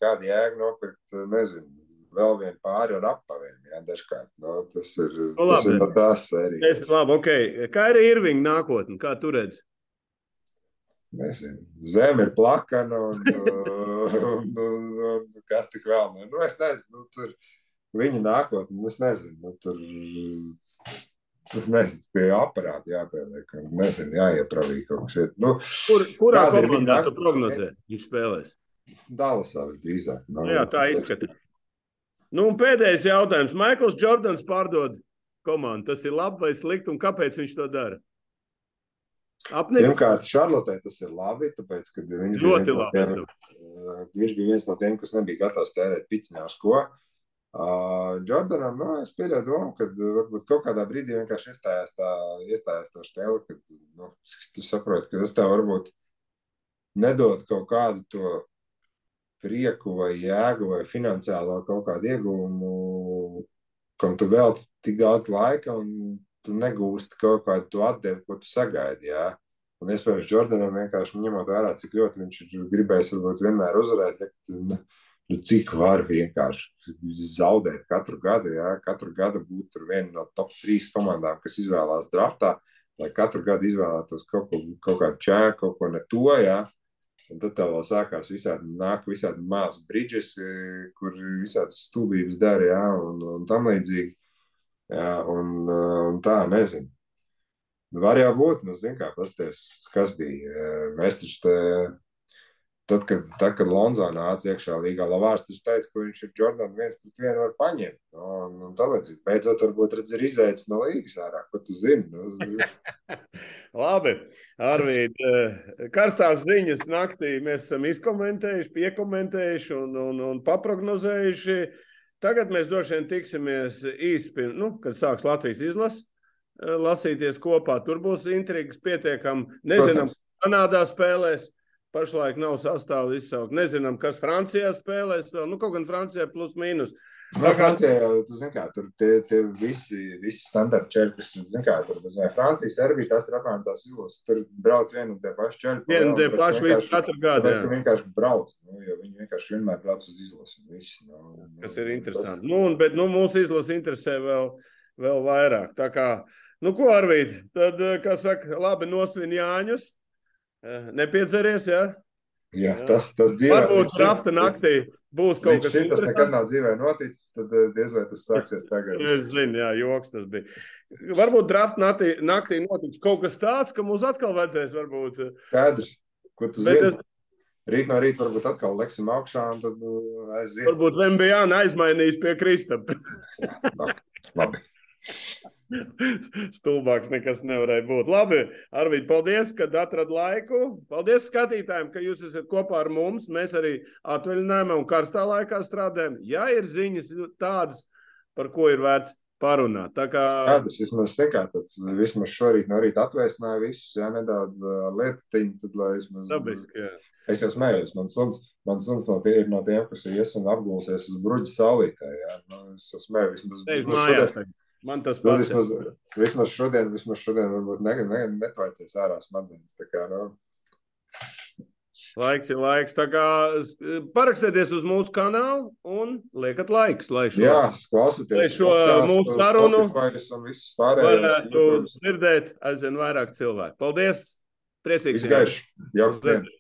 Speaker 3: kādu jēgu nopirkt, nezinu, vēl vienu pāri ar apaviem, jā, dažkārt. No, tas ir,
Speaker 2: Nu,
Speaker 3: tas
Speaker 2: labi.
Speaker 3: ir no tās sērijas.
Speaker 2: Es, labi, ok. Kā ir Irvinga nākotne? Kā tu redzi?
Speaker 3: Nezinu, zeme ir plakana un, un, un, un kas tik vēl. Nu, es nezinu, nu, tur viņa nākotnē, nu, es nezinu, nu, tur. Tas nezinu, pie aparāta jāpieliek. Nezinu, jāiepravī kaut kas. Nu,
Speaker 2: Kur, kurā komandā tu
Speaker 3: nākotne?
Speaker 2: prognozē? Viņš spēlēs.
Speaker 3: Dalasā visdrīzāk. Nu,
Speaker 2: Nu, jā, tā izskatās. Nu, un pēdējais jautājums. Maikls Jordans pārdod komandu. Tas ir labi vai slikti, un kāpēc viņš to dara? Apnicis.
Speaker 3: Pirmkārt, Šarlotē tas ir labi, tāpēc, ka viņš bija,
Speaker 2: Ļoti
Speaker 3: no
Speaker 2: labi.
Speaker 3: tiem, uh, viņš bija viens no tiem, kas nebija gatavs tērēt piķiņā uz ko. Uh, Jordanam, nu, es pieļauju domu, ka uh, varbūt kaut kādā brīdī vienkārši iestājās tā, iestājās tā stēle, ka nu, tu saproti, ka tas tev varbūt nedod kaut kādu to prieku vai jēgu vai finansiālo kaut kādu ieguvumu, kam tu velti tik daudz laika un tu negūsti kaut kādu to atdevi, ko tu sagaidi. Jā. Un iespējams, Jordanam vienkārši ņemot vērā, cik ļoti viņš ir gribējis varbūt vienmēr uzvarēt, ja, nu, cik var vienkārši zaudēt katru gadu, jā, katru gadu būt viena no top trīs komandām, kas izvēlās draftā, lai katru gadu izvēlētos kaut, ko, kaut kādu čēku, kaut ko ne to, jā. Un tad tev vēl sākās visādi, nāk visādi mazs bridžes, eh, kur visādas stulbības dara, jā, un, un tam līdzīgi. Jā, un, eh, un tā, nezinu. Var jau būt, nu, zin kā, pasties, kas bija. Mēs taču te, tad, kad, tad, kad Lonzo nāca iekšā līgā, Lavārs taču teica, ka viņš ir Jordan viens pret vienu var paņemt. Nu, un, un tā līdzīgi. Beidzot, varbūt redz ir izējas no līgas ārā, ko tu zini. Nu, z-
Speaker 2: Labi, Arvīd, eh, karstās ziņas naktī mēs esam izkomentējuši, piekomentējuši un, un, un paprognozējuši. Tagad mēs droši vien tiksimies īsi, pirms, nu, kad sāks Latvijas izlase, eh, lasīties kopā. Tur būs intrigas pietiekami. Nezinām, Kanādā spēlēs. Pašlaik nav sastāvā izsaukt. Nezinām, kas Francijā spēlēs. Vēl. Nu, kaut gan Francijā plus mīnus.
Speaker 3: No Francijā jau, tu zini, kā tur tie, tie visi, visi standarta kas, zini, kā tur, zini, Francija, Serbija, tas ir apmēram tās izlases, tur brauc vienu un tie paši čeļi.
Speaker 2: Vienu un tie paši visu katru gadu,
Speaker 3: Tāpēc, ka vienkārši brauc, nu, jo viņi vienkārši vienmēr brauc uz izlasi. Viss, nu, nu,
Speaker 2: kas ir interesanti. Nu, un, bet nu, mūsu izlase interesē vēl, vēl vairāk. Tā kā, nu, ko Arvīd, tad, eh, kā saka, labi nosvin Jāņus. Eh, Nepiedzeries, jā?
Speaker 3: Jā,
Speaker 2: Jā.
Speaker 3: tas, tas dzīvē.
Speaker 2: Varbūt drafta naktī būs kaut
Speaker 3: līdz
Speaker 2: kas
Speaker 3: šim Tas nekad nav dzīvē noticis, tad eh, diez vai tas sāksies tagad.
Speaker 2: Es zinu, jā, joks tas bija. Varbūt drafta naktī, naktī notiks kaut kas tāds, ka mums atkal vajadzēs varbūt. eh,
Speaker 3: Skaidrs, ko tu
Speaker 2: Bet
Speaker 3: zini.
Speaker 2: es-
Speaker 3: Rīt no rīta varbūt atkal leksim augšā un tad aiziet.
Speaker 2: Varbūt Vembijāna aizmainīs pie Kristapa.
Speaker 3: Labi.
Speaker 2: Stulbāks nekas nevarēja būt. Labi, Arvīd, paldies, ka atradāt laiku. Paldies skatītājiem, ka jūs esat kopā ar mums. Mēs arī atvaļinājumā un karstā laikā strādājam. Ja ir ziņas tādas, par ko ir vērts parunāt. Tā kā
Speaker 3: Skaidrs, vismaz, tāds, vismaz šorīt no rīta atvēsināja visus, jā, nedaudz uh, lietiņu, tad lai vismaz.
Speaker 2: dabiski. jā.
Speaker 3: Es jau smējos, man suns, man suns no tie ir no tiem, kas ies un apgulsies uz bruģa saulītē, jā. Nu, es jau smēju, vismaz, vismaz
Speaker 2: mājās.
Speaker 3: šodien.
Speaker 2: Man tas
Speaker 3: nu,
Speaker 2: pats.
Speaker 3: vismaz, vismaz šodien, vismaz šodien varbūt ne, ne, netvaicies ārā smadzenes, nu,
Speaker 2: Laiks ir laiks. Tā kā parakstieties uz mūsu kanālu un liekat laiks, lai šo
Speaker 3: jā, klausieties.
Speaker 2: Lai šo
Speaker 3: podcastu,
Speaker 2: mūsu sarunu varētu dzirdēt aizvien vairāk cilvēku. Paldies! Priecīgs!
Speaker 3: Izgaiši, jauks dienu.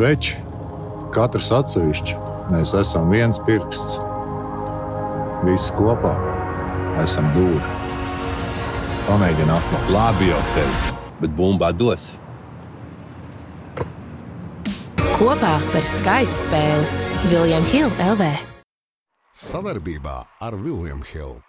Speaker 4: Veči, katrs atsevišķi, mēs esam viens pirksts. Visi kopā esam dūri. Pamēģini atklāt.
Speaker 6: Labi jau tev, bet bumbā dos.
Speaker 5: Kopā par skaistu spēli Viljams Hilde LV.
Speaker 1: Savarbībā ar Vilnius Hilu.